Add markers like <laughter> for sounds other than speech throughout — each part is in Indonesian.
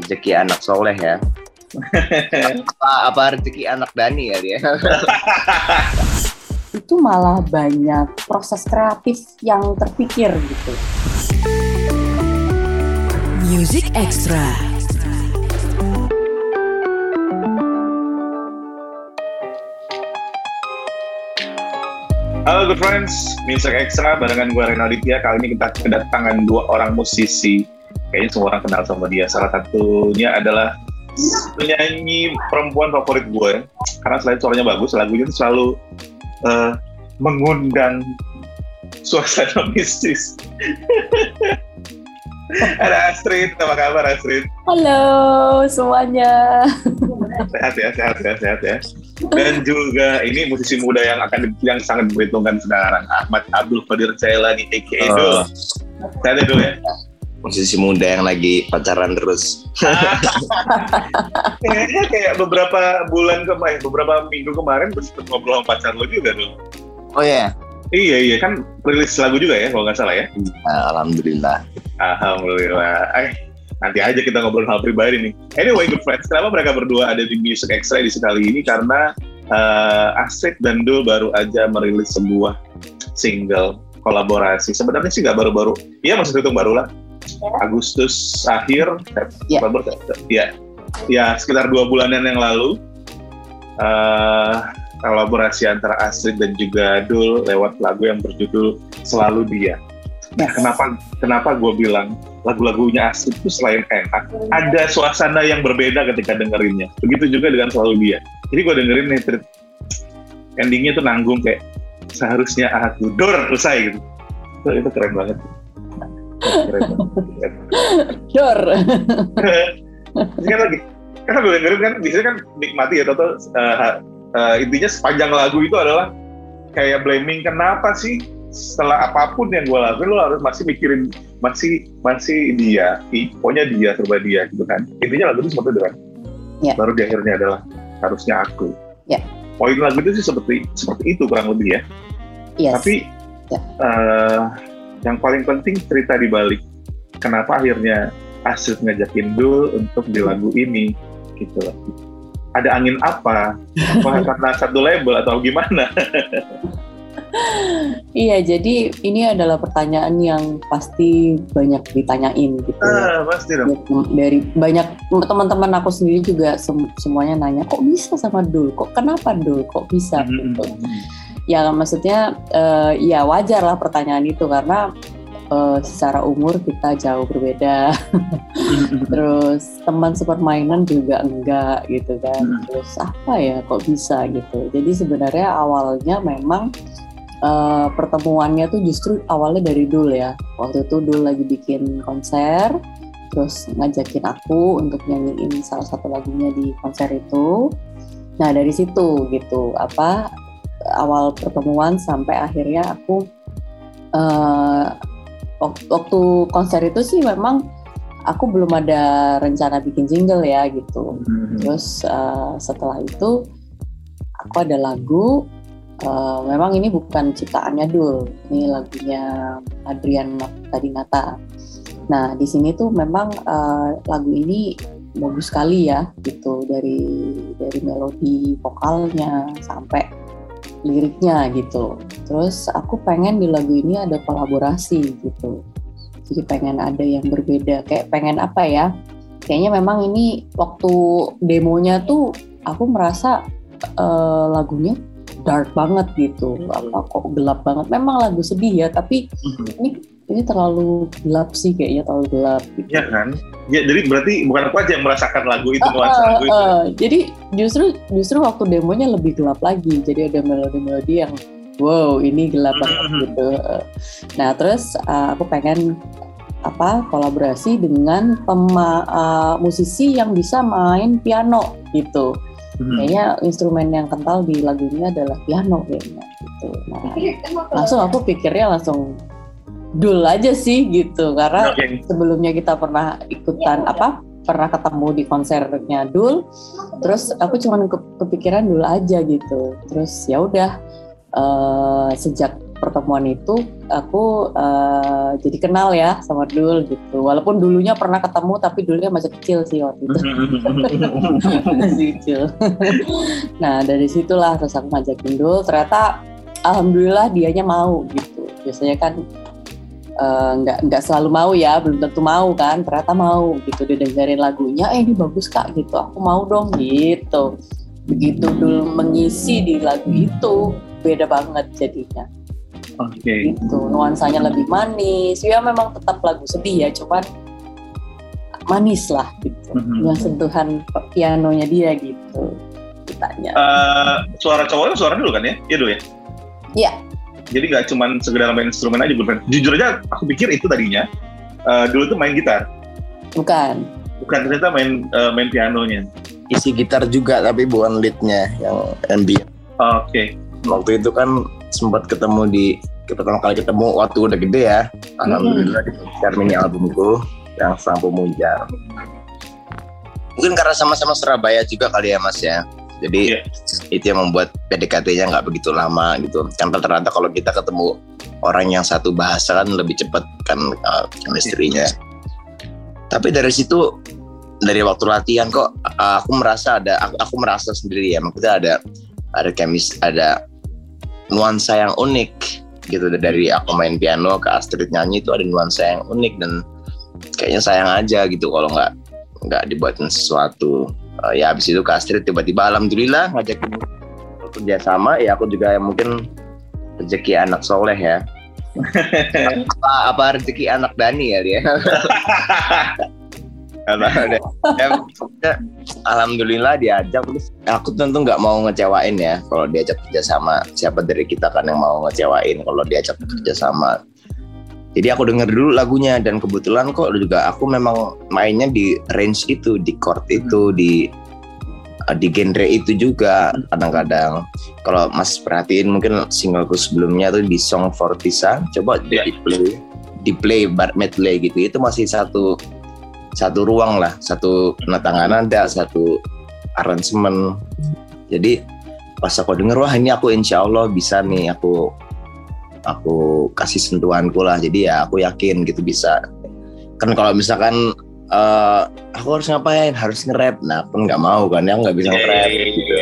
rezeki anak soleh ya. <laughs> apa, apa rezeki anak Dani ya dia? <laughs> itu malah banyak proses kreatif yang terpikir gitu. Music Extra. Halo good friends, Music Extra barengan gue Reno Aditya. Kali ini kita kedatangan dua orang musisi. Kayaknya semua orang kenal sama dia. Salah satunya adalah penyanyi perempuan favorit gue. Karena selain suaranya bagus, lagunya itu selalu uh, mengundang suasana <laughs> mistis. <laughs> Ada Astrid, apa kabar Astrid? Halo semuanya. Sehat ya, sehat ya, sehat ya. Dan juga ini musisi muda yang akan yang sangat diperhitungkan sekarang Ahmad Abdul Qadir Cailani aka Oh. Dul. Ya Dul ya? Musisi muda yang lagi pacaran terus. <laughs> Kayaknya kayak beberapa bulan kemarin, beberapa minggu kemarin gue sempet ngobrol sama pacar lo juga Dul. Oh ya, Iya iya kan rilis lagu juga ya kalau nggak salah ya. alhamdulillah. Alhamdulillah. Eh, nanti aja kita ngobrol hal pribadi nih. Anyway, good friends, kenapa mereka berdua ada di Music Extra edisi kali ini? Karena uh, Astrid dan Dul baru aja merilis sebuah single kolaborasi. Sebenarnya sih nggak baru-baru. Iya masih hitung baru lah. Agustus akhir, Ya. September, ya, ya sekitar dua bulanan yang lalu. Uh, kolaborasi antara Astrid dan juga Dul lewat lagu yang berjudul Selalu Dia. Nah, kenapa kenapa gue bilang lagu-lagunya Astrid itu selain enak, ada suasana yang berbeda ketika dengerinnya. Begitu juga dengan selalu dia. Jadi gue dengerin nih, endingnya tuh nanggung kayak seharusnya aku dor selesai gitu. Itu, itu keren banget. Dor. Terus kan lagi, kan gue dengerin kan, biasanya kan nikmati ya, Toto. Uh, uh, intinya sepanjang lagu itu adalah kayak blaming kenapa sih setelah apa pun yang gue lakuin lo harus masih mikirin masih masih dia i, pokoknya dia serba dia gitu kan intinya lagu itu seperti itu kan Ya. baru di akhirnya adalah harusnya aku Ya. poin lagu itu sih seperti seperti itu kurang lebih ya Yes. tapi Ya. eh, yang paling penting cerita di balik kenapa akhirnya Astrid ngajakin Dul untuk di lagu ini gitu loh. Ada angin apa? Apa <laughs> karena satu label atau gimana? Iya, jadi ini adalah pertanyaan yang pasti banyak ditanyain gitu. ya. Ah, pasti dong. Dari banyak teman-teman aku sendiri juga sem- semuanya nanya, kok bisa sama Dul? Kok kenapa Dul? Kok bisa? Hmm. Gitu. Ya maksudnya eh, ya wajar lah pertanyaan itu karena eh, secara umur kita jauh berbeda. Terus teman sepermainan juga enggak gitu kan. Terus apa ya kok bisa gitu. Jadi sebenarnya awalnya memang eh, pertemuannya tuh justru awalnya dari Dul ya. Waktu itu Dul lagi bikin konser terus ngajakin aku untuk nyanyiin salah satu lagunya di konser itu. Nah, dari situ gitu apa awal pertemuan sampai akhirnya aku wak- waktu konser itu sih memang aku belum ada rencana bikin jingle ya gitu. Terus eh, setelah itu aku ada lagu. eh, memang ini bukan ciptaannya Dul, ini lagunya Adrian Tadinata. Nah di sini tuh memang eh, lagu ini bagus sekali ya gitu dari dari melodi vokalnya sampai liriknya gitu. Terus aku pengen di lagu ini ada kolaborasi gitu. Jadi pengen ada yang berbeda. Kayak pengen apa ya? Kayaknya memang ini waktu demonya tuh aku merasa eh, lagunya dark banget gitu. Apa kok gelap banget? Memang lagu sedih ya, tapi ini ini terlalu gelap sih kayaknya terlalu gelap gitu. Ya kan? Ya jadi berarti bukan aku aja yang merasakan lagu itu nuansa ah, lagu itu. ah. Jadi justru justru waktu demonya lebih gelap lagi. Jadi ada melodi-melodi yang wow ini gelap banget Mhm. gitu. Nah terus uh, aku pengen apa kolaborasi dengan pema, uh, musisi yang bisa main piano gitu. Hmm. Kayaknya instrumen yang kental di lagu ini adalah piano kayaknya gitu. Nah langsung aku pikirnya langsung dul aja sih gitu karena Oke. sebelumnya kita pernah ikutan apa pernah ketemu di konsernya Dul terus aku cuma ke- kepikiran Dul aja gitu terus ya udah eh, sejak pertemuan itu aku uh, jadi kenal ya sama Dul gitu. Walaupun dulunya pernah ketemu tapi dulunya masih kecil sih waktu itu. <laughs> masih kecil. nah dari situlah terus aku ngajakin Dul. Ternyata alhamdulillah dianya mau gitu. Biasanya kan uh, nggak nggak selalu mau ya, belum tentu mau kan. Ternyata mau gitu. Dia dengerin lagunya, eh ini bagus kak gitu. Aku mau dong gitu. Begitu Dul mengisi di lagu itu beda banget jadinya. Oke. Okay. Gitu, nuansanya lebih manis. Ya memang tetap lagu sedih ya, cuman manis lah gitu. Mm-hmm. Yang sentuhan pianonya dia gitu. Ditanya. Uh, suara cowoknya suara dulu kan ya? Iya dulu ya? Iya. Jadi nggak cuma sekedar main instrumen aja, bukan. Jujur aja, aku pikir itu tadinya. Uh, dulu tuh main gitar. Bukan. Bukan ternyata main uh, main pianonya. Isi gitar juga tapi bukan leadnya yang ambient. Oke. Okay. Waktu itu kan sempat ketemu di pertama kali ketemu waktu udah gede ya alhamdulillah di share mini albumku yang sang pemuja mungkin karena sama-sama Surabaya juga kali ya mas ya jadi yeah. itu yang membuat PDKT-nya nggak begitu lama gitu. Kan ternyata kalau kita ketemu orang yang satu bahasa kan lebih cepat kan uh, chemistry-nya. Yeah. tapi dari situ dari waktu latihan kok uh, aku merasa ada aku, aku merasa sendiri ya. Maksudnya ada ada kemis ada nuansa yang unik gitu. Dari aku main piano ke Astrid nyanyi itu ada nuansa yang unik dan kayaknya sayang aja gitu kalau nggak nggak dibuatin sesuatu uh, ya habis itu ke Astrid tiba-tiba alhamdulillah ngajakin kerja sama. Ya aku juga yang mungkin rezeki anak soleh ya. <laughs> Apa apa rezeki anak Dani ya dia? <laughs> Ya, alhamdulillah diajak. Terus aku tentu nggak mau ngecewain ya kalau diajak kerja sama. Siapa dari kita kan yang mau ngecewain kalau diajak kerja sama jadi aku denger dulu lagunya dan kebetulan kok juga aku memang mainnya di range itu di chord itu di di genre itu juga kadang-kadang. Kalau mas perhatiin mungkin singleku sebelumnya tuh di Song for Tisa coba yeah. di play di play bar medley gitu. Itu masih satu satu ruang lah satu penetangan ada satu aransemen jadi pas aku denger wah ini aku insya Allah bisa nih aku aku kasih sentuhanku lah. Jadi ya aku yakin gitu bisa. Kan kalau misalkan uh, aku harus ngapain? Harus nge-rap. Nah pun nggak mau kan. Ya nggak bisa nge-rap gitu.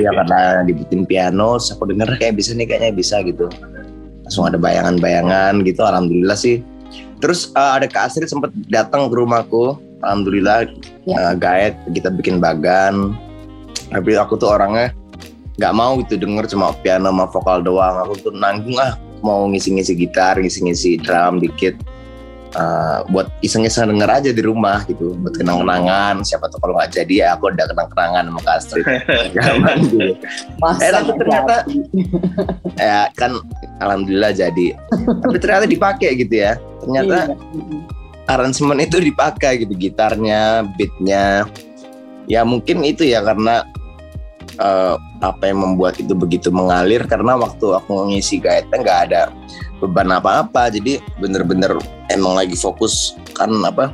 Ya karena dibikin piano aku denger kayak bisa nih kayaknya bisa gitu. Langsung ada bayangan-bayangan gitu. Alhamdulillah sih. Terus uh, ada Kak Astrid sempat datang ke rumahku. Alhamdulillah ya. uh, gaet kita bikin bagan. Tapi aku tuh orangnya nggak mau gitu denger cuma piano sama vokal doang. Aku tuh nanggung ah mau ngisi-ngisi gitar, ngisi-ngisi drum dikit. Uh, buat iseng-iseng denger aja di rumah gitu buat kenang-kenangan siapa tuh kalau nggak jadi ya aku udah kenang-kenangan sama Kak Astrid <laughs> gitu. eh tapi ternyata <laughs> ya kan alhamdulillah jadi tapi ternyata dipakai gitu ya ternyata iya. aransemen itu dipakai gitu gitarnya beatnya ya mungkin itu ya karena uh, apa yang membuat itu begitu mengalir karena waktu aku ngisi gaetnya nggak ada beban apa-apa. Jadi bener-bener emang lagi fokus kan apa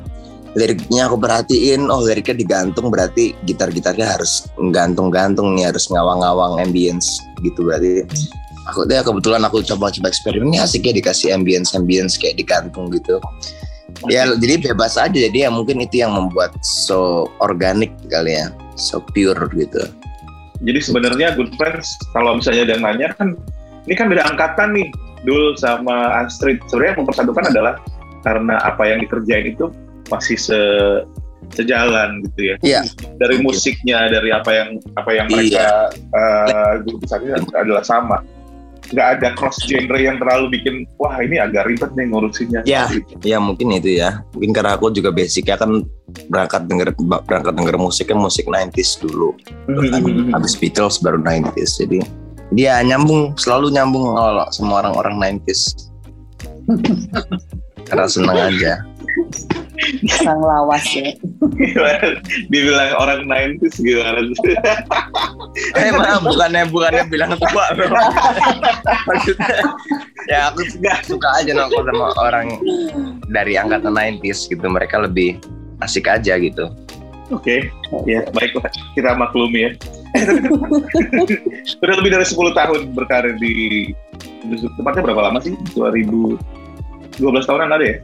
liriknya aku perhatiin oh liriknya digantung berarti gitar-gitarnya harus gantung-gantung nih harus ngawang-ngawang ambience gitu berarti. Aku deh kebetulan aku coba-coba eksperimen asik ya dikasih ambience ambience kayak digantung gitu. Ya jadi bebas aja jadi ya mungkin itu yang membuat so organik kali ya so pure gitu jadi sebenarnya good friends kalau misalnya ada yang nanya kan ini kan beda angkatan nih Dul sama Astrid sebenarnya yang mempersatukan adalah karena apa yang dikerjain itu masih se sejalan gitu ya. Iya. Dari musiknya, dari apa yang apa yang mereka iya. uh, adalah sama nggak ada cross genre yang terlalu bikin wah ini agak ribet nih ngurusinnya. Ya, ya mungkin itu ya. Mungkin karena aku juga basicnya kan berangkat denger berangkat denger musik kan musik 90s dulu. Mm-hmm. Habis Beatles baru 90s. Jadi dia nyambung selalu nyambung kalau semua orang-orang 90s. <laughs> karena seneng aja. Orang lawas ya. <laughs> Dibilang orang 90s gimana sih? eh maaf, bukannya bukannya bilang tua Maksudnya ya aku juga suka aja nongkrong sama orang dari angkatan 90s gitu. Mereka lebih asik aja gitu. Oke, okay. ya baiklah kita maklumi ya. <laughs> Udah lebih dari 10 tahun berkarir di Tepatnya berapa lama sih? 2012 tahunan ada ya?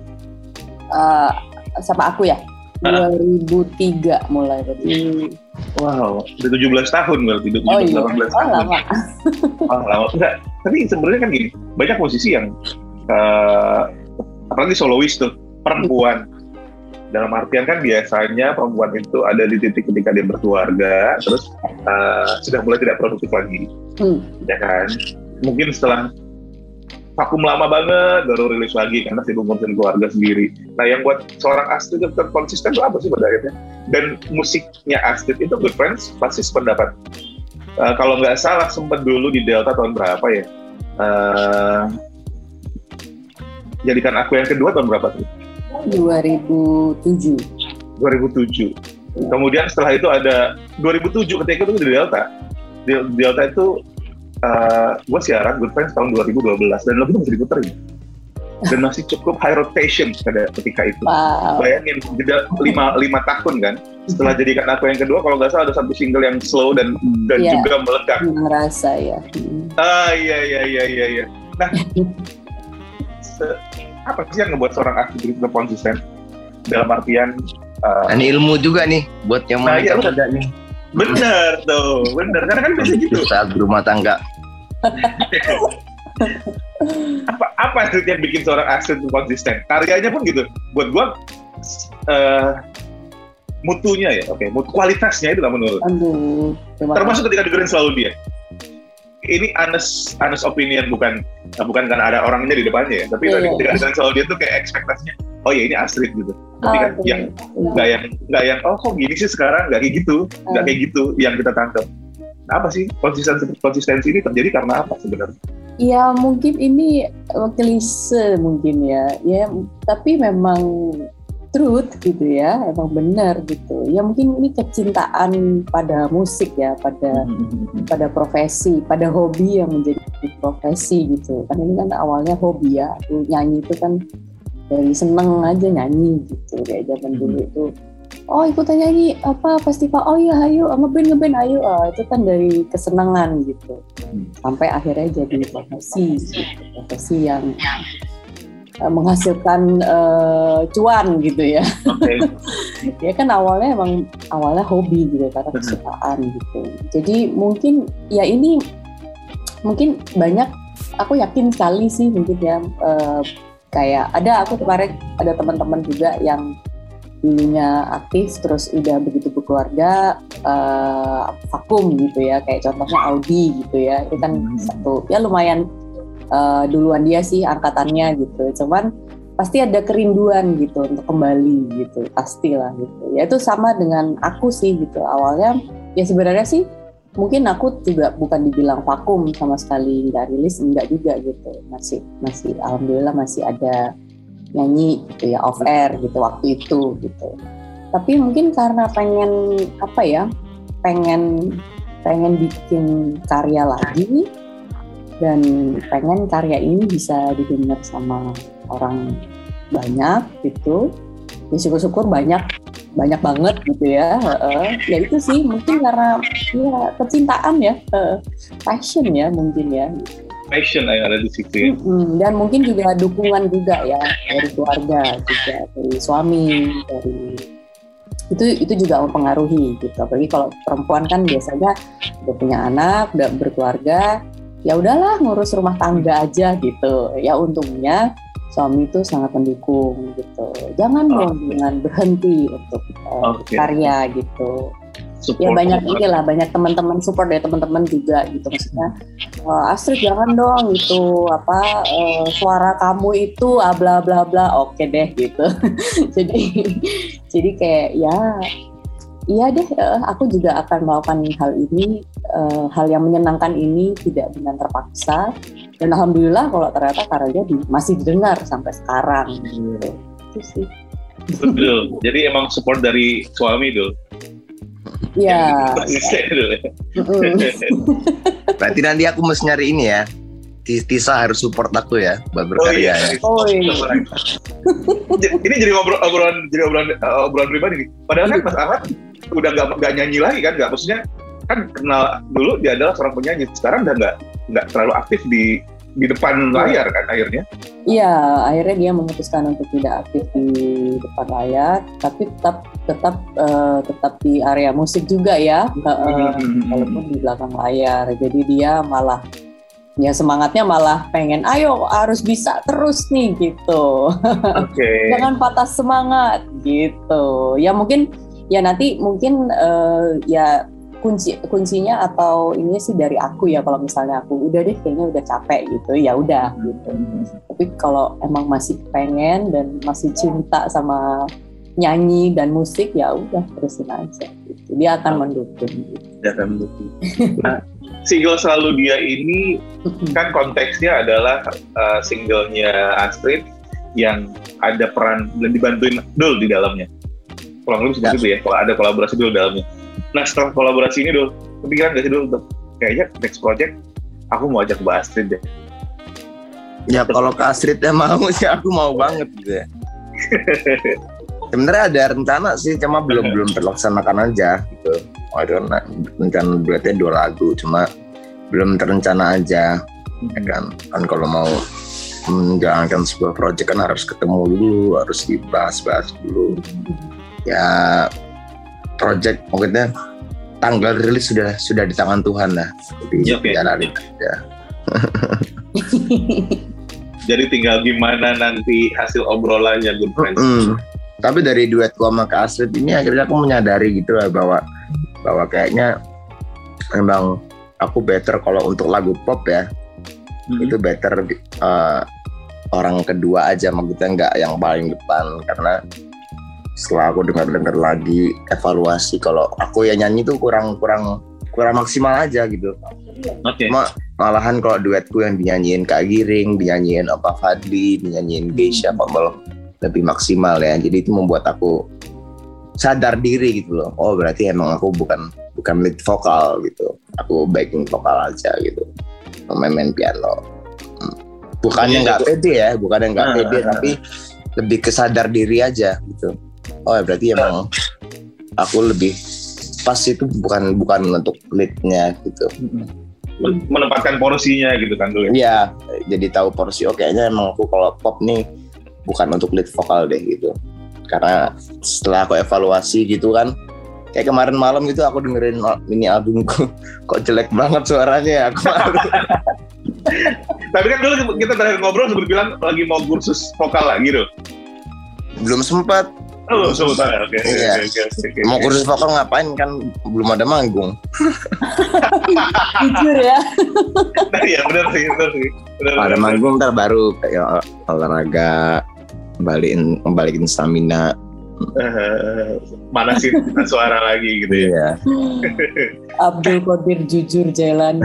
Eh, sama aku ya. Ah. 2003 mulai berarti. Wow, udah 17 tahun berarti, udah 17 Oh iya, 18 oh tahun. lama. <laughs> Oh, lama. Enggak, tapi sebenarnya kan gini, banyak musisi yang eh, apalagi solois tuh, perempuan. Dalam artian kan biasanya perempuan itu ada di titik ketika dia berkeluarga, terus eh, sudah mulai tidak produktif lagi, Hmm. ya kan? Mungkin setelah vakum lama banget baru rilis lagi karena sibuk ngurusin keluarga sendiri. Nah yang buat seorang Astrid tetap konsisten itu apa sih pada akhirnya? Dan musiknya Astrid itu Good Friends pasti sependapat. Eh, kalau nggak salah sempat dulu di Delta tahun berapa ya? Eh, jadikan aku yang kedua tahun berapa tuh? 2007. 2007. Kemudian setelah itu ada 2007 ketika itu di Delta. Delta itu uh, gue siaran Good Friends tahun 2012 dan lagu itu masih diputerin. Dan masih cukup high rotation pada ketika itu. Wow. Bayangin jeda lima, lima tahun kan. Setelah jadikan aku yang kedua, kalau nggak salah ada satu single yang slow dan dan Iya. juga meledak. Ngerasa ya. Hmm. Ah iya iya iya iya. iya. Nah, <laughs> se- apa sih yang ngebuat seorang artis itu konsisten? Dalam artian uh, Dan ilmu juga nih buat yang Nah, iya, mau nih. Bener tuh, bener. Karena kan biasa gitu. Saat berumah tangga. <laughs> Apa apa sih yang bikin seorang itu konsisten? Karyanya pun gitu. Buat gua eh mutunya ya, oke, mutu kualitasnya itu nggak menurun. Aduh. Termasuk ketika dengerin selalu dia. Ini honest, honest opinion bukan bukan karena ada orangnya di depannya ya, tapi Iya, ketika iya. dengerin selalu dia tuh kayak ekspektasinya, oh ya ini Astrid gitu. Tapi kan Aduh. yang nggak yang nggak yang oh kok gini sih sekarang nggak kayak gitu, nggak Hmm. kayak gitu yang kita tangkap. Nah, apa sih konsistensi konsistensi ini terjadi karena apa sebenarnya? Ya mungkin ini klise mungkin ya, ya tapi memang truth gitu ya, emang benar gitu. Ya mungkin ini kecintaan pada musik ya, pada pada profesi, pada hobi yang menjadi profesi gitu. Kan ini kan awalnya hobi ya, Aku nyanyi itu kan dari seneng aja nyanyi gitu kayak zaman dulu itu. Oh ikutan nyanyi apa festival? Oh iya ayo ngeband ngeband ayo. Ah, itu kan dari kesenangan gitu. Sampai akhirnya jadi profesi, gitu. profesi yang menghasilkan eh, cuan gitu ya. Oke, <laughs> ya kan awalnya emang awalnya hobi gitu karena Benar. kesukaan gitu jadi mungkin ya ini mungkin banyak aku yakin sekali sih mungkin ya eh, kayak ada aku kemarin ada teman-teman juga yang dulunya aktif terus udah begitu berkeluarga eh, vakum gitu ya kayak contohnya Audi gitu ya itu kan satu ya lumayan eh, duluan dia sih angkatannya gitu. Cuman pasti ada kerinduan gitu untuk kembali gitu pastilah gitu. Ya itu sama dengan aku sih gitu. Awalnya ya sebenarnya sih mungkin aku juga bukan dibilang vakum sama sekali nggak rilis enggak juga gitu. Masih masih alhamdulillah masih ada nyanyi gitu ya off air gitu waktu itu gitu. Tapi mungkin karena pengen apa ya pengen pengen bikin karya lagi dan pengen karya ini bisa didengar sama orang banyak gitu ya syukur-syukur banyak banyak banget gitu ya heeh. ya itu sih mungkin karena ya kecintaan ya heeh. passion ya mungkin ya passion yang ada di situ ya. Mm-mm. dan mungkin juga dukungan juga ya dari keluarga juga dari suami dari itu itu juga mempengaruhi gitu apalagi kalau perempuan kan biasanya udah punya anak udah berkeluarga ya udahlah ngurus rumah tangga aja gitu ya untungnya suami itu sangat mendukung gitu jangan Oh. dong jangan berhenti untuk uh, Oke. karya gitu Support ya banyak support. inilah banyak teman-teman support dari teman-teman juga gitu maksudnya "Eh, Astrid jangan dong itu apa eh, suara kamu itu ah, bla bla bla oke deh gitu <laughs> jadi jadi kayak ya iya deh eh, aku juga akan melakukan hal ini eh, hal yang menyenangkan ini tidak dengan terpaksa dan alhamdulillah kalau ternyata karyanya di- masih didengar sampai sekarang gitu itu sih Betul. Jadi emang support dari suami dulu. ya, ya. Konsisten <laughs> dulu. ya. Mm-mm. Berarti nanti aku mesti nyari ini ya. Tis- Tisa harus support aku ya buat berkarya. ya. Oh, iya. Ini jadi ngobrol obrolan jadi obrolan uh, obrolan pribadi nih. Padahal kan Mas Ahmad udah nggak nggak nyanyi lagi kan? Nggak maksudnya kan kenal dulu dia adalah seorang penyanyi. Sekarang udah nggak nggak terlalu aktif di di depan layar kan akhirnya. Iya, akhirnya dia memutuskan untuk tidak aktif di depan layar, tapi tetap tetap uh, tetap di area musik juga ya, uh, walaupun di belakang layar. Jadi dia malah ya semangatnya malah pengen, ayo harus bisa terus nih gitu. Okay. <laughs> Jangan patah semangat gitu. Ya mungkin ya nanti mungkin uh, ya kunci kuncinya atau ini sih dari aku ya kalau misalnya aku udah deh kayaknya udah capek gitu ya udah gitu tapi kalau emang masih pengen dan masih cinta sama nyanyi dan musik ya udah terusin aja gitu. dia akan mendukung gitu. dia akan mendukung nah single selalu dia ini kan konteksnya adalah uh, singlenya Astrid yang ada peran dan dibantuin Dul di dalamnya kurang lebih seperti itu ya kalau ada kolaborasi Dul dalamnya Nah setelah kolaborasi ini dulu, kepikiran gak sih untuk kayaknya next project aku mau ajak Mbak Astrid deh. Ya kalau ke Astrid <laughs> ya mau sih aku mau banget gitu ya. <laughs> Sebenarnya ada rencana sih, cuma belum belum terlaksanakan aja gitu. Ada rencana berarti dua lagu, cuma belum terencana aja. Ya kan, kan kalau mau menjalankan sebuah project kan harus ketemu dulu, harus dibahas-bahas dulu. Ya project maksudnya tanggal rilis sudah sudah di tangan Tuhan lah jadi ya, okay. jalanin aja <laughs> jadi tinggal gimana nanti hasil obrolannya good friends mm. tapi dari duet gua sama Kak Astrid ini akhirnya aku menyadari gitu lah bahwa bahwa kayaknya memang aku better kalau untuk lagu pop ya hmm. itu better uh, orang kedua aja maksudnya nggak yang paling depan karena setelah aku dengar-dengar lagi evaluasi kalau aku ya nyanyi tuh kurang kurang kurang maksimal aja gitu. Oke. Okay. malahan kalau duetku yang dinyanyiin Kak Giring, dinyanyiin apa Fadli, dinyanyiin Geisha kok malah lebih maksimal ya. Jadi itu membuat aku sadar diri gitu loh. Oh berarti emang aku bukan bukan lead vokal gitu. Aku backing vokal aja gitu. Main-main piano. Hmm. Bukannya nggak pede ya, bukannya nggak pede, tapi lebih kesadar diri aja gitu oh ya berarti emang aku lebih pas itu bukan bukan untuk leadnya gitu menempatkan porsinya gitu kan dulu ya iya, jadi tahu porsi oh kayaknya emang aku kalau pop nih bukan untuk lead vokal deh gitu karena setelah aku evaluasi gitu kan kayak kemarin malam gitu aku dengerin mini albumku <laughs> kok jelek banget suaranya ya aku <laughs> tapi kan dulu kita terakhir ngobrol sempat bilang lagi mau kursus vokal lagi gitu belum sempat Oh, sebentar. Oke, iya. Mau kursus vokal ngapain kan belum ada manggung. <laughs> Jujur ya. Nah, iya benar sih, benar sih. Benar, ada manggung ntar baru kayak olahraga, kembaliin kembaliin stamina. <laughs> Uh, mana sih <laughs> suara lagi gitu ya. Iya. Abdul Qadir jujur jalan. <laughs>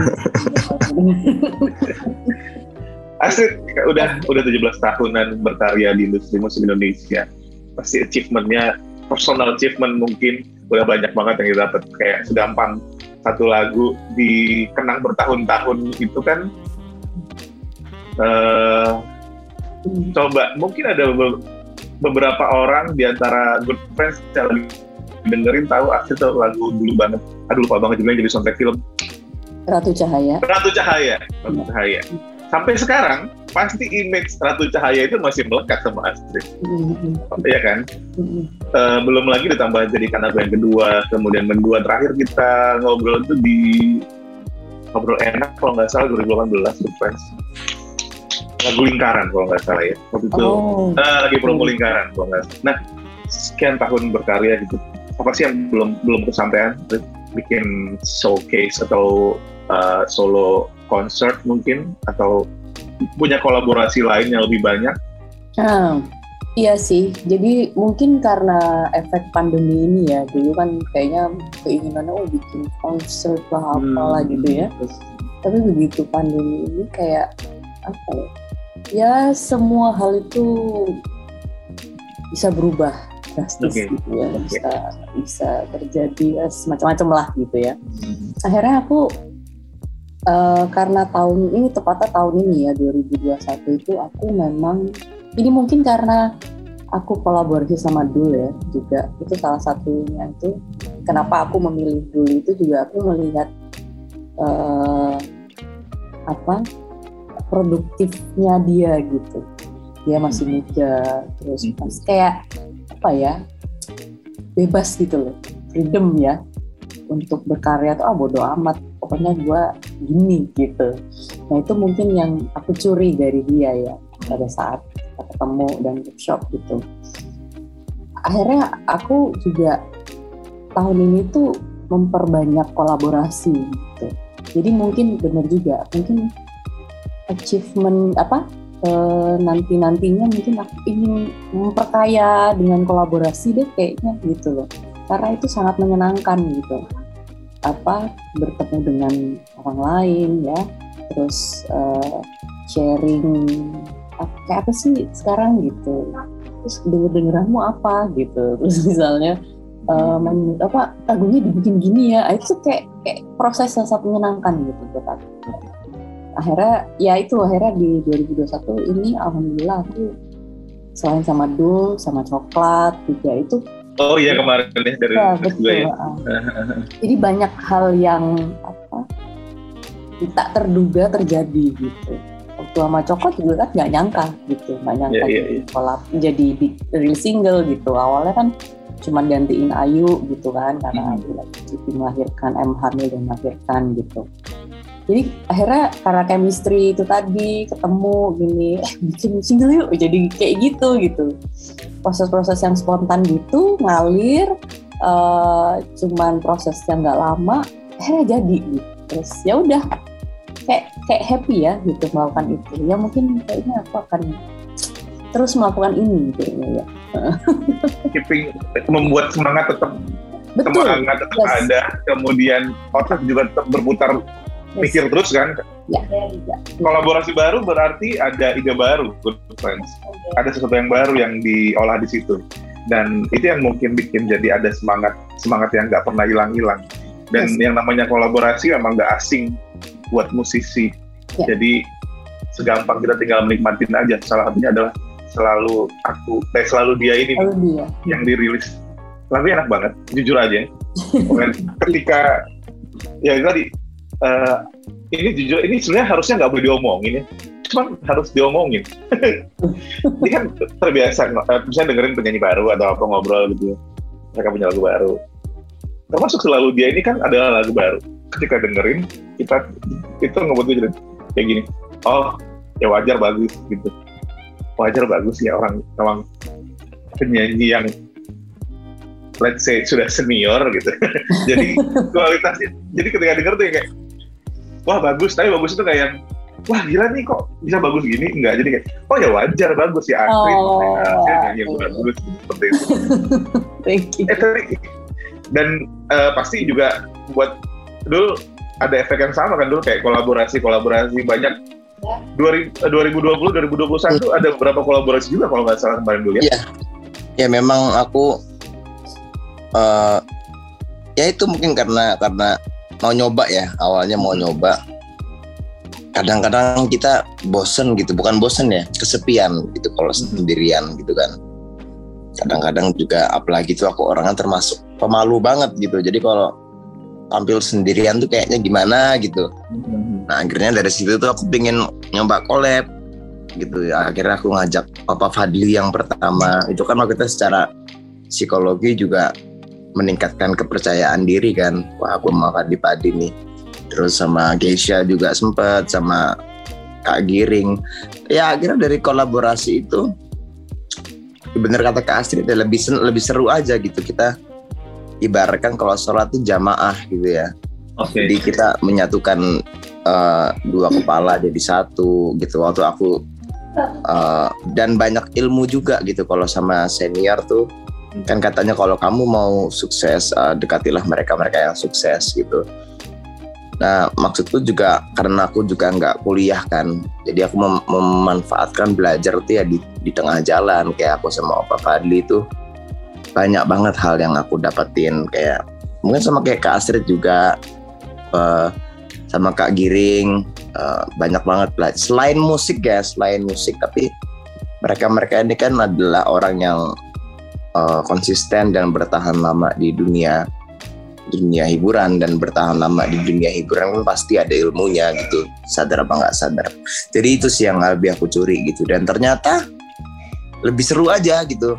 Astrid udah udah 17 tahunan berkarya di industri musik Indonesia pasti achievementnya personal achievement mungkin udah banyak banget yang didapat kayak segampang satu lagu dikenang bertahun-tahun itu kan uh, coba mungkin ada beberapa orang di antara good friends yang dengerin tahu asli tuh lagu dulu banget. Aduh lupa banget juga jadi soundtrack film. Ratu Cahaya. Ratu Cahaya. Ratu Cahaya. Sampai sekarang pasti image Ratu Cahaya itu masih melekat sama Astrid, mm-hmm. ya kan? Mm-hmm. Uh, belum lagi ditambah jadi karena yang kedua, kemudian mendua terakhir kita ngobrol itu di ngobrol enak kalau nggak salah 2018 Good Friends lagu lingkaran kalau nggak salah ya waktu itu oh. uh, lagi promo lingkaran kalau nggak salah. Nah sekian tahun berkarya gitu apa sih yang belum belum kesampaian bikin showcase atau uh, solo concert mungkin atau punya kolaborasi lain yang lebih banyak? Hmm, iya sih. Jadi mungkin karena efek pandemi ini ya, dulu kan kayaknya keinginannya oh bikin concert lah apalah hmm. gitu ya. Tapi begitu pandemi ini kayak apa ya? Ya semua hal itu bisa berubah drastis okay. gitu ya, bisa bisa terjadi ya, semacam-macam lah gitu ya. Hmm. Akhirnya aku uh, karena tahun ini tepatnya tahun ini ya 2021 itu aku memang ini mungkin karena aku kolaborasi sama Dul ya juga itu salah satunya itu kenapa aku memilih Dul itu juga aku melihat uh, apa produktifnya dia gitu. Dia masih muda terus Hmm. masih kayak apa ya bebas gitu loh. Freedom ya untuk berkarya tuh ah bodo amat pokoknya gue gini gitu. Nah itu mungkin yang aku curi dari dia ya pada saat kita ketemu dan workshop gitu. Akhirnya aku juga tahun ini tuh memperbanyak kolaborasi gitu. Jadi mungkin benar juga mungkin achievement apa nanti nantinya mungkin aku ingin memperkaya dengan kolaborasi deh kayaknya gitu loh. Karena itu sangat menyenangkan gitu. Apa bertemu dengan orang lain ya. Terus uh, sharing kayak apa sih sekarang gitu. Terus denger dengeranmu apa gitu. <laughs> Terus misalnya main, apa lagunya dibikin gini ya. Itu kayak, kayak proses yang sangat menyenangkan gitu buat aku akhirnya ya itu akhirnya di 2021 ini alhamdulillah aku selain sama Dul sama coklat juga itu Oh iya kemarin ya dari ya, betul. ya. Jadi banyak hal yang apa tak terduga terjadi gitu. Waktu sama Coklat juga kan nggak nyangka gitu, nggak nyangka Iya, iya, jadi kolab jadi big real single gitu. Awalnya kan cuma gantiin Ayu gitu kan karena Hmm. Ayu lagi melahirkan, M hamil dan melahirkan gitu. Jadi akhirnya karena chemistry itu tadi ketemu gini, eh bikin single yuk, jadi kayak gitu gitu. Proses-proses yang spontan gitu ngalir, uh, cuman prosesnya nggak lama, akhirnya jadi gitu. Terus ya udah kayak kayak happy ya gitu melakukan itu. Ya mungkin kayaknya aku akan terus melakukan ini kayaknya ya. <laughs> Keeping membuat semangat tetap Betul. semangat tetap Yes. ada, kemudian otak juga tetap berputar. Mikir terus kan. Ya, ya. Kolaborasi baru berarti ada ide baru, good friends. Ada sesuatu yang baru yang diolah di situ. Dan itu yang mungkin bikin jadi ada semangat semangat yang nggak pernah hilang-hilang. Dan Yes. yang namanya kolaborasi memang nggak asing buat musisi. Ya. Jadi segampang kita tinggal menikmatin aja. Salah satunya adalah selalu aku, eh, selalu dia ini Lalu dia. yang dirilis. Lagunya enak banget, jujur aja. <laughs> Ketika ya tadi eh, ini jujur ini sebenarnya harusnya nggak boleh diomongin ya. Cuman harus diomongin. <laughs> Ini kan terbiasa, eh, misalnya dengerin penyanyi baru atau apa ngobrol gitu. ya. Mereka punya lagu baru. Termasuk selalu dia ini kan adalah lagu baru. Ketika dengerin, kita itu ngebuat gue kayak gini. Oh, ya wajar bagus gitu. Wajar bagus ya orang memang penyanyi yang let's say sudah senior gitu. <laughs> jadi kualitasnya. Jadi ketika denger tuh ya kayak wah bagus, tapi bagus itu kayak yang wah gila nih kok bisa bagus gini? Enggak. Jadi kayak oh ya wajar bagus ya asli. Oh, saya nyanyi yang oke. bagus seperti itu. <laughs> Thank you. eh tapi dan eh, pasti juga buat dulu ada efek yang sama kan dulu kayak kolaborasi kolaborasi banyak. 2000, eh, 2020 2021 ada beberapa kolaborasi juga kalau nggak salah kemarin dulu ya? Iya. ya memang aku eh ya itu mungkin karena karena mau nyoba ya awalnya mau nyoba. Kadang-kadang kita bosen gitu bukan bosen ya kesepian gitu kalau sendirian gitu kan. Kadang-kadang juga apalagi tuh aku orangnya termasuk pemalu banget gitu. Jadi kalau tampil sendirian tuh kayaknya gimana gitu. Nah akhirnya dari situ tuh aku pengen nyoba collab gitu. Ya. Akhirnya aku ngajak Papa Fadli yang pertama. Itu kan waktu itu secara psikologi juga meningkatkan kepercayaan diri kan. Wah aku sama Fadli Padi nih. Terus sama Geisha juga sempet sama Kak Giring. Ya akhirnya dari kolaborasi itu bener kata Kak Astrid ya, lebih lebih seru aja gitu kita ibaratkan kalau sholat itu jamaah gitu ya. oke Jadi kita menyatukan eh, dua kepala jadi satu gitu. Waktu aku eh, dan banyak ilmu juga gitu kalau sama senior tuh kan katanya kalau kamu mau sukses eh, dekatilah mereka-mereka yang sukses gitu. Nah maksudku juga karena aku juga nggak kuliah kan, jadi aku mem- memanfaatkan belajar tuh ya di, di tengah jalan kayak aku sama Opa Fadli tuh banyak banget hal yang aku dapetin kayak mungkin sama kayak Kak Astrid juga eh, sama Kak Giring eh, banyak banget belajar selain musik ya selain musik tapi mereka mereka ini kan adalah orang yang eh, konsisten dan bertahan lama di dunia dunia hiburan dan bertahan lama di dunia hiburan kan pasti ada ilmunya gitu. Sadar apa nggak sadar. Jadi itu sih yang lebih aku curi gitu. Dan ternyata lebih seru aja gitu.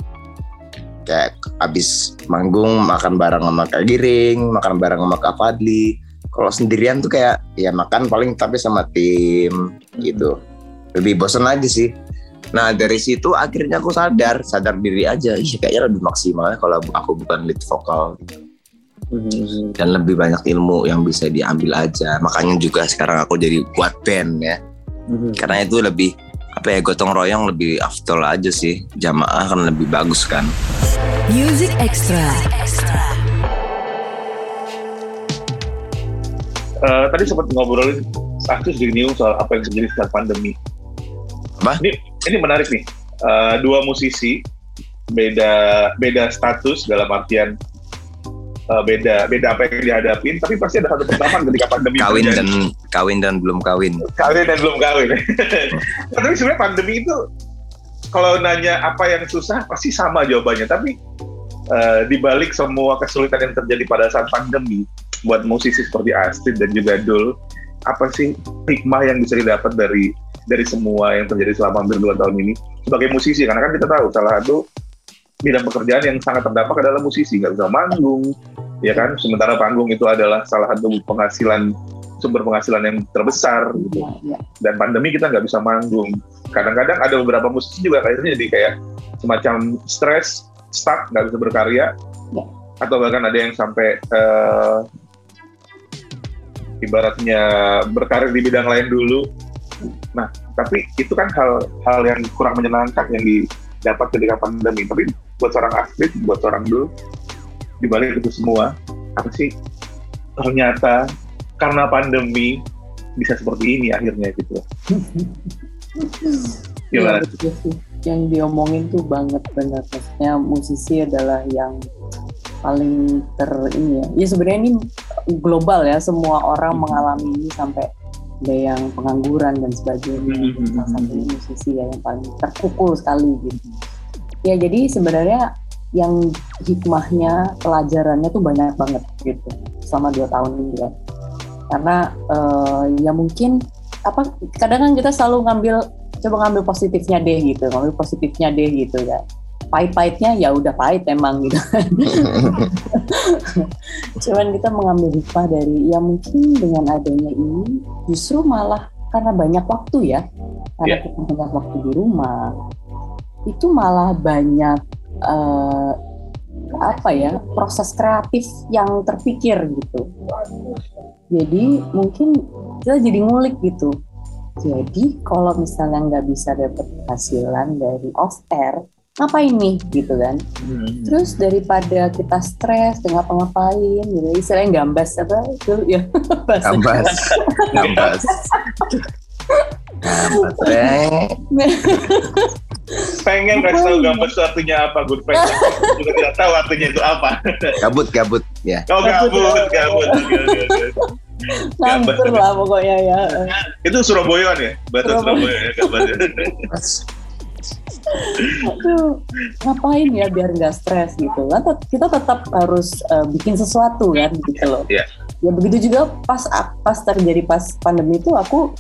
Kayak abis manggung makan bareng sama Kak Giring makan bareng sama Kak Fadli. Kalau sendirian tuh kayak ya makan paling tapi sama tim gitu. Lebih bosan aja sih nah dari situ akhirnya aku sadar sadar diri aja ih kayaknya lebih maksimal kalau aku bukan lead vokal. Dan lebih banyak ilmu yang bisa diambil aja. Makanya juga sekarang aku jadi buat band ya. Karena itu lebih apa ya gotong royong lebih afdol aja sih. Jamaah kan lebih bagus kan. Music Extra. Eh, tadi sempat ngobrolin aktif di New soal apa yang terjadi setelah pandemi. Apa? Ini ini menarik nih. Eh, dua musisi beda beda status dalam artian eh, beda beda apa yang dihadapin, tapi pasti ada satu pertemuan ketika pandemi kawin terjadi. dan kawin dan belum kawin kawin dan belum kawin. <laughs> tapi sebenarnya pandemi itu kalau nanya apa yang susah pasti sama jawabannya. Tapi eh, di balik semua kesulitan yang terjadi pada saat pandemi buat musisi seperti Astrid dan juga Dul, apa sih hikmah yang bisa didapat dari dari semua yang terjadi selama hampir dua tahun ini sebagai musisi? Karena kan kita tahu salah satu bidang pekerjaan yang sangat terdampak adalah musisi, nggak bisa manggung, ya kan? Sementara panggung itu adalah salah satu penghasilan sumber penghasilan yang terbesar gitu Ya, ya. dan pandemi kita nggak bisa manggung. Kadang-kadang ada beberapa musisi juga kayaknya jadi kayak semacam stres, stuck, nggak bisa berkarya, Ya. atau bahkan ada yang sampai eh, ibaratnya berkarir di bidang lain dulu. Nah, tapi itu kan hal-hal yang kurang menyenangkan yang didapat ketika pandemi. Tapi buat seorang atlet, buat seorang dulu, dibalik itu semua, apa sih ternyata karena pandemi bisa seperti ini akhirnya gitu. <laughs> Gimana? Betul sih. Yang diomongin tuh banget benar. Maksudnya musisi adalah yang paling ter ini ya. Ya sebenarnya ini global ya. Semua orang mengalami ini sampai ada yang pengangguran dan sebagainya. Mhm. Salah satunya musisi ya yang paling terpukul sekali gitu. Ya jadi sebenarnya yang hikmahnya pelajarannya tuh banyak banget gitu selama dua tahun ini ya. Karena eh, ya mungkin apa kadang kan kita selalu ngambil coba ngambil positifnya deh gitu ngambil positifnya deh gitu ya pahit-pahitnya ya udah pahit emang gitu. <laughs> Cuman kita mengambil hikmah dari ya mungkin dengan adanya ini justru malah karena banyak waktu ya. Karena Iya. kita banyak waktu di rumah itu malah banyak eh, apa ya proses kreatif yang terpikir gitu. Jadi mungkin kita jadi ngulik gitu. Jadi kalau misalnya nggak bisa dapet penghasilan dari off air ngapain nih gitu kan. Terus daripada kita stres dengan ngapa-ngapain gitu. Istilahnya gambas apa itu? Ya <laughs> Gambas, <laughs> gambas. Gambas, pengen kasih tahu gambar itu artinya apa good friend juga tidak tahu artinya itu apa. <laughs> Gabut, gabut, ya. oh gabut gabut Oke, oke, oke. Campur lah pokoknya ya. Itu Surabayaan ya? Bahasa Surabaya. Surabaya ya Aduh, ngapain ya biar nggak stres gitu? Kan kita tetap harus eh, bikin sesuatu kan gitu loh. Iya. ya begitu juga pas pas terjadi pas pandemi itu aku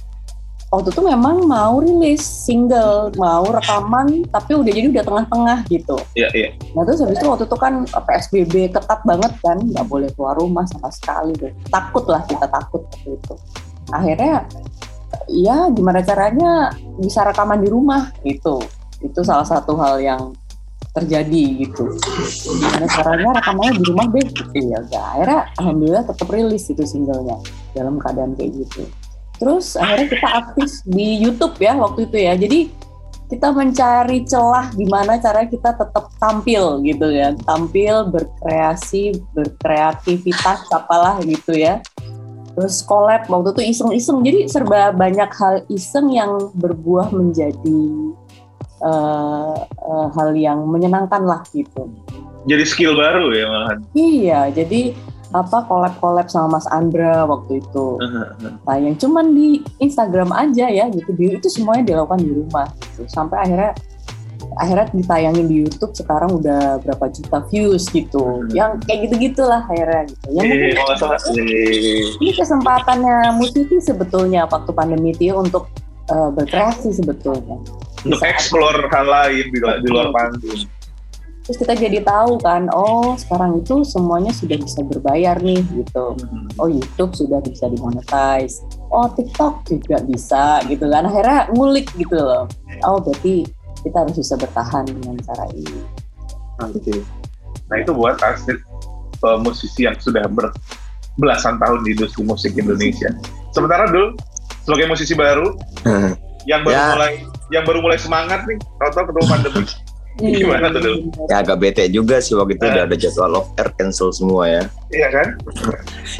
waktu itu memang mau rilis single mau rekaman tapi udah jadi udah tengah-tengah gitu. Iya iya. Nah terus habis itu waktu itu kan PSBB ketat banget kan nggak boleh keluar rumah sama sekali tuh. Takut lah kita takut waktu itu. Akhirnya ya gimana caranya bisa rekaman di rumah itu itu salah satu hal yang terjadi gitu. Gimana caranya rekamannya di rumah deh ya udah akhirnya alhamdulillah tetap rilis itu singlenya dalam keadaan kayak gitu. Terus akhirnya kita aktif di YouTube ya waktu itu ya. Jadi kita mencari celah gimana caranya kita tetap tampil gitu ya. Tampil berkreasi berkreativitas apalah gitu ya. Terus collab waktu itu iseng-iseng. Jadi serba banyak hal iseng yang berbuah menjadi eh, eh, hal yang menyenangkan lah gitu. Jadi skill baru ya malahan. Iya jadi apa collab-collab sama Mas Andra waktu itu. Nah, yang cuman di Instagram aja ya gitu, di- itu semuanya dilakukan di rumah. Gitu. Sampai akhirnya akhirnya ditayangin di YouTube sekarang udah berapa juta views gitu. Yang kayak gitu gitulah akhirnya gitu. Yang Iya, mungkin ini kesempatannya musisi sebetulnya waktu pandemi itu ya untuk eh, berkreasi sebetulnya. Untuk explore hal lain di, luar- di luar panggung. terus kita jadi tahu kan oh sekarang itu semuanya sudah bisa berbayar nih gitu. Oh YouTube sudah bisa dimonetize. Oh TikTok juga bisa gitu kan. Akhirnya ngulik gitu loh. Oh berarti kita harus bisa bertahan dengan cara ini. Oke. Nah itu buat asli uh, musisi yang sudah ber- belasan tahun di industri musik Indonesia. Sementara dulu sebagai musisi baru yang baru Ya. mulai yang baru mulai semangat nih, tahu-tahu ketemu pandemi. Gimana tuh, Dul? ya agak bete juga sih waktu itu Eh. udah ada jadwal off air cancel semua ya Iya kan?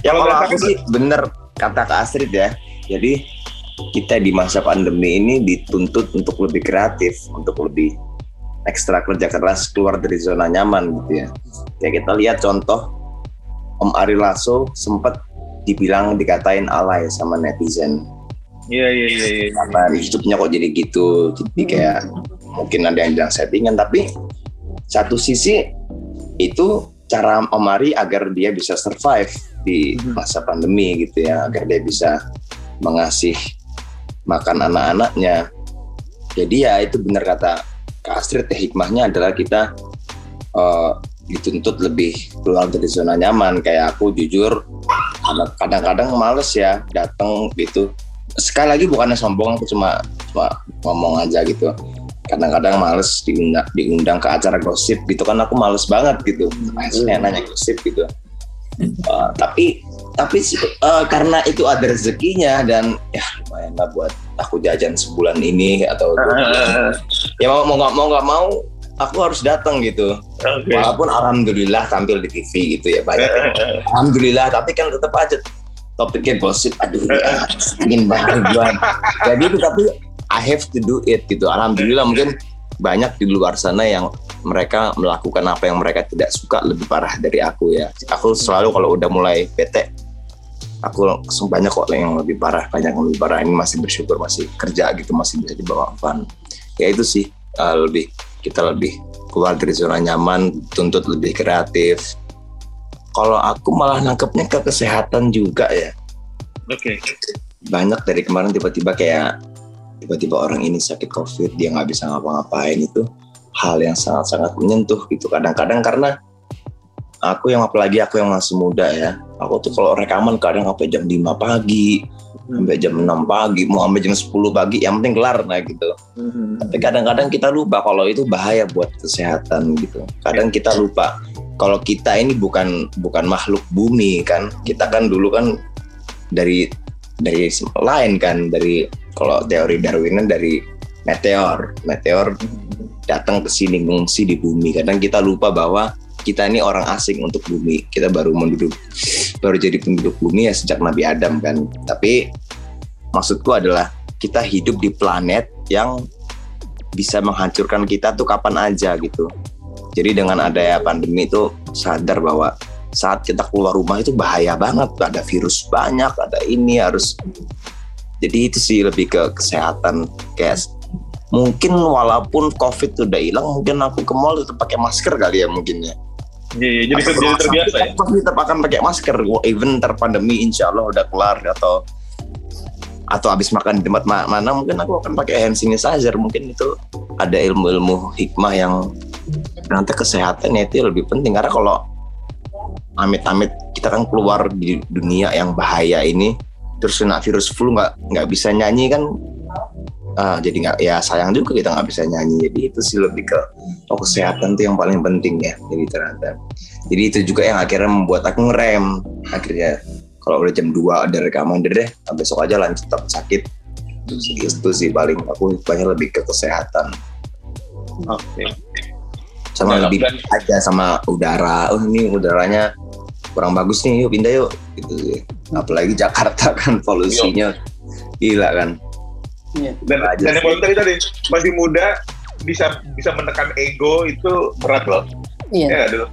Ya Kalau kalau aku sih bener kata Kak Astrid ya. Jadi kita di masa pandemi ini dituntut untuk lebih kreatif, untuk lebih ekstra kerja keras keluar dari zona nyaman gitu ya. Ya kita lihat contoh Om Ari Lasso sempat dibilang dikatain alay sama netizen. Iya iya iya. iya. Karena hidupnya kok jadi gitu. Jadi kayak mungkin ada yang bilang settingan tapi satu sisi itu cara Om Ari agar dia bisa survive di Mhm. masa pandemi gitu ya agar dia bisa mengasih makan anak-anaknya jadi ya itu benar kata Kak Astrid ya hikmahnya adalah kita eh, dituntut lebih keluar dari zona nyaman kayak aku jujur kadang-kadang males ya datang gitu sekali lagi bukannya sombong aku cuma cuma ngomong aja gitu. Kadang-kadang males diundang, diundang ke acara gosip gitu kan aku males banget gitu. Saya nanya gosip gitu. Uh, tapi tapi uh, karena itu ada rezekinya dan ya lumayan lah buat aku jajan sebulan ini atau bulan. <laughs> ya mau mau nggak mau nggak mau aku harus datang gitu. Oke. walaupun alhamdulillah tampil di TV gitu ya banyak. <laughs> Alhamdulillah tapi kan tetap aja topiknya gosip aduh ya ingin banget jadi itu tapi I have to do it gitu. Alhamdulillah mungkin banyak di luar sana yang mereka melakukan apa yang mereka tidak suka lebih parah dari aku ya. Aku selalu kalau udah mulai bete aku banyak kok yang lebih parah banyak yang lebih parah. Ini masih bersyukur masih kerja gitu masih bisa dibawa fun. Ya itu sih uh, lebih kita lebih keluar dari zona nyaman tuntut lebih kreatif kalau aku malah nangkepnya ke kesehatan juga ya Oke. banyak dari kemarin tiba-tiba kayak tiba-tiba orang ini sakit covid dia nggak bisa ngapa-ngapain itu hal yang sangat-sangat menyentuh gitu kadang-kadang karena aku yang apalagi aku yang masih muda ya aku tuh kalau rekaman kadang sampai jam 5 pagi sampai jam 6 pagi mau sampai jam 10 pagi yang penting kelar nah gitu. Tapi kadang-kadang kita lupa kalau itu bahaya buat kesehatan gitu. Kadang kita lupa kalau kita ini bukan bukan makhluk bumi kan. Kita kan dulu kan dari dari lain kan. Dari kalau teori Darwinan dari meteor. Meteor datang ke sini ngungsi di bumi. Kadang kita lupa bahwa kita ini orang asing untuk bumi. Kita baru menduduk baru jadi penduduk bumi ya sejak Nabi Adam kan. Tapi maksudku adalah kita hidup di planet yang bisa menghancurkan kita tuh kapan aja gitu. Jadi dengan adanya pandemi itu sadar bahwa saat kita keluar rumah itu bahaya banget. Ada virus banyak ada ini harus. Jadi itu sih lebih ke kesehatan. Kayak mungkin walaupun covid udah hilang mungkin aku ke mall tetap pakai masker kali ya mungkin ya Iya, iya, jadi Atau jadi terbiasa ya. pasti tetap akan pakai masker. Even ntar pandemi insya Allah udah kelar atau atau habis makan di tempat ma- mana mungkin aku akan pakai hand sanitizer. Mungkin itu ada ilmu-ilmu hikmah yang nanti kesehatan ya itu lebih penting. Karena kalau amit-amit kita kan keluar di dunia yang bahaya ini terus kena virus flu nggak nggak bisa nyanyi kan ah, jadi nggak ya sayang juga kita nggak bisa nyanyi. Jadi itu sih lebih ke oh kesehatan tuh yang paling penting ya jadi ternyata. Jadi itu juga yang akhirnya membuat aku ngerem. Akhirnya kalau udah jam 2 ada rekaman deh deh besok aja lanjut tetap sakit. Itu sih, itu sih paling aku banyak lebih ke kesehatan. Oke. sama Dalam- lebih dan- aja sama udara. Oh ini udaranya kurang bagus nih yuk pindah yuk. Gitu sih. Apalagi Jakarta kan polusinya gila kan Iya. Dan, Aja dan yang paling tadi tadi masih muda bisa bisa menekan ego itu berat loh. Iya. Ya dulu.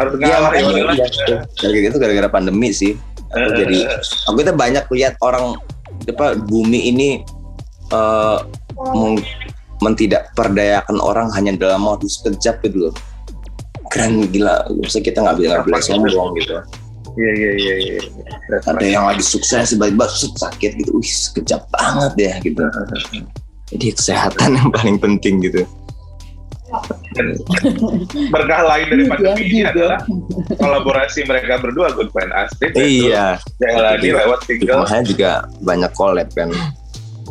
Harus Iya, ngalah ya iya. Gara-gara itu gara-gara pandemi sih. Aku jadi aku kita banyak lihat orang apa bumi ini eh, meng- mentidakperdayakan orang hanya dalam waktu sekejap gitu loh keren gila bisa kita nggak bilang nggak boleh sombong gitu Iya iya iya. iya. ada yang lagi sukses tiba-tiba sakit gitu wih sekejap banget ya gitu jadi kesehatan yang paling penting gitu Dan berkah lain dari Iya, pandemi ini iya. adalah kolaborasi mereka berdua Good Friend Astrid iya Jailani lewat single makanya juga banyak collab kan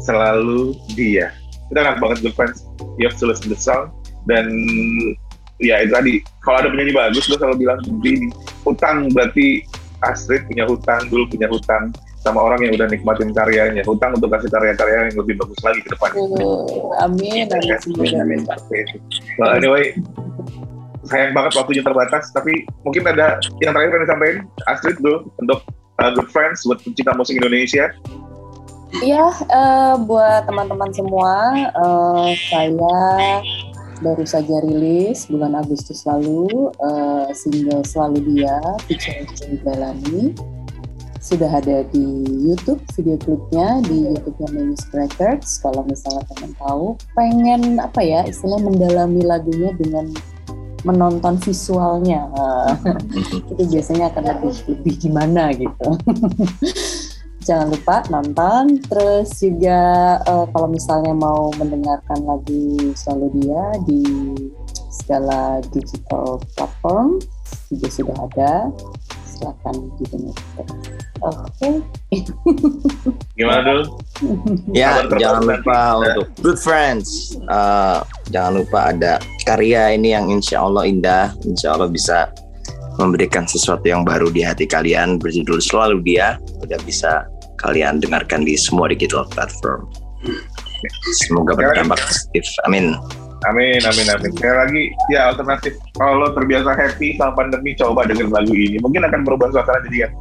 selalu dia. Itu enak banget Good Friends. You have to listen the song dan ya itu tadi kalau ada penyanyi bagus gue selalu bilang begini hutang berarti Astrid punya hutang dulu punya hutang sama orang yang udah nikmatin karyanya. Hutang untuk kasih karya-karya yang lebih bagus lagi ke depan. Oh, amin, amin, semoga. Amin. well, anyway sayang banget waktunya terbatas tapi mungkin ada yang terakhir yang disampaikan Astrid dulu untuk uh, Good Friends buat pencinta musik Indonesia. Iya, eh, buat teman-teman semua, eh, saya baru saja rilis bulan Agustus lalu eh, single Selalu Dia featuring Jay Belani. Sudah ada di YouTube video klipnya di YouTube-nya Music Records. Kalau misalnya teman tahu, pengen apa ya istilah mendalami lagunya dengan menonton visualnya. Eh, <laughs> itu biasanya akan lebih lebih gimana gitu. <laughs> Jangan lupa nonton. Terus juga eh, kalau misalnya mau mendengarkan lagu selalu dia di segala digital platform juga sudah ada. Silakan didengarkan. Oke. <laughs> gimana dulu Ya, jangan lupa untuk good friends. Eh, jangan lupa ada karya ini yang insya Allah indah, insya Allah bisa memberikan sesuatu yang baru di hati kalian berjudul selalu dia udah bisa kalian dengarkan di semua digital platform. Semoga berdampak positif. Amin. Amin, amin, amin. Sekali lagi, ya alternatif. Kalau lo terbiasa happy sama pandemi, coba dengerin lagu ini. Mungkin akan berubah suasana jadi kan,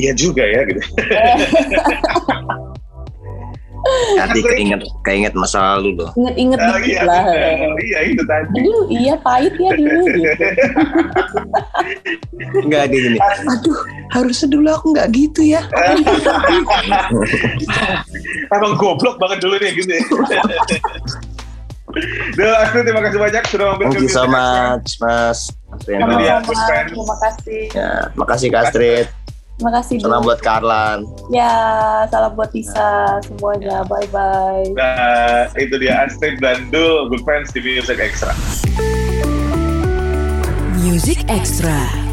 iya juga ya gitu. <laughs> Hati keinget keinget masa lalu loh. Ingat-ingat Ah, dikit iya, lah. bener. iya itu tadi. Aduh, iya pahit ya dulu gitu. Enggak ada gini. Aduh, harusnya dulu aku nggak gitu ya. Emang goblok banget dulu nih gitu ya. Duh, Astrid, terima kasih banyak sudah mampir Thank you so much, Mas. Good friends. Terima kasih. Ya, makasih Kak Astrid. Terima kasih. Salam Bu. buat Karlan. Ya, salam buat Tisa semuanya. Bye bye. Nah, itu dia Astrid dan Dul, Good Friends di Music Extra. Music Extra.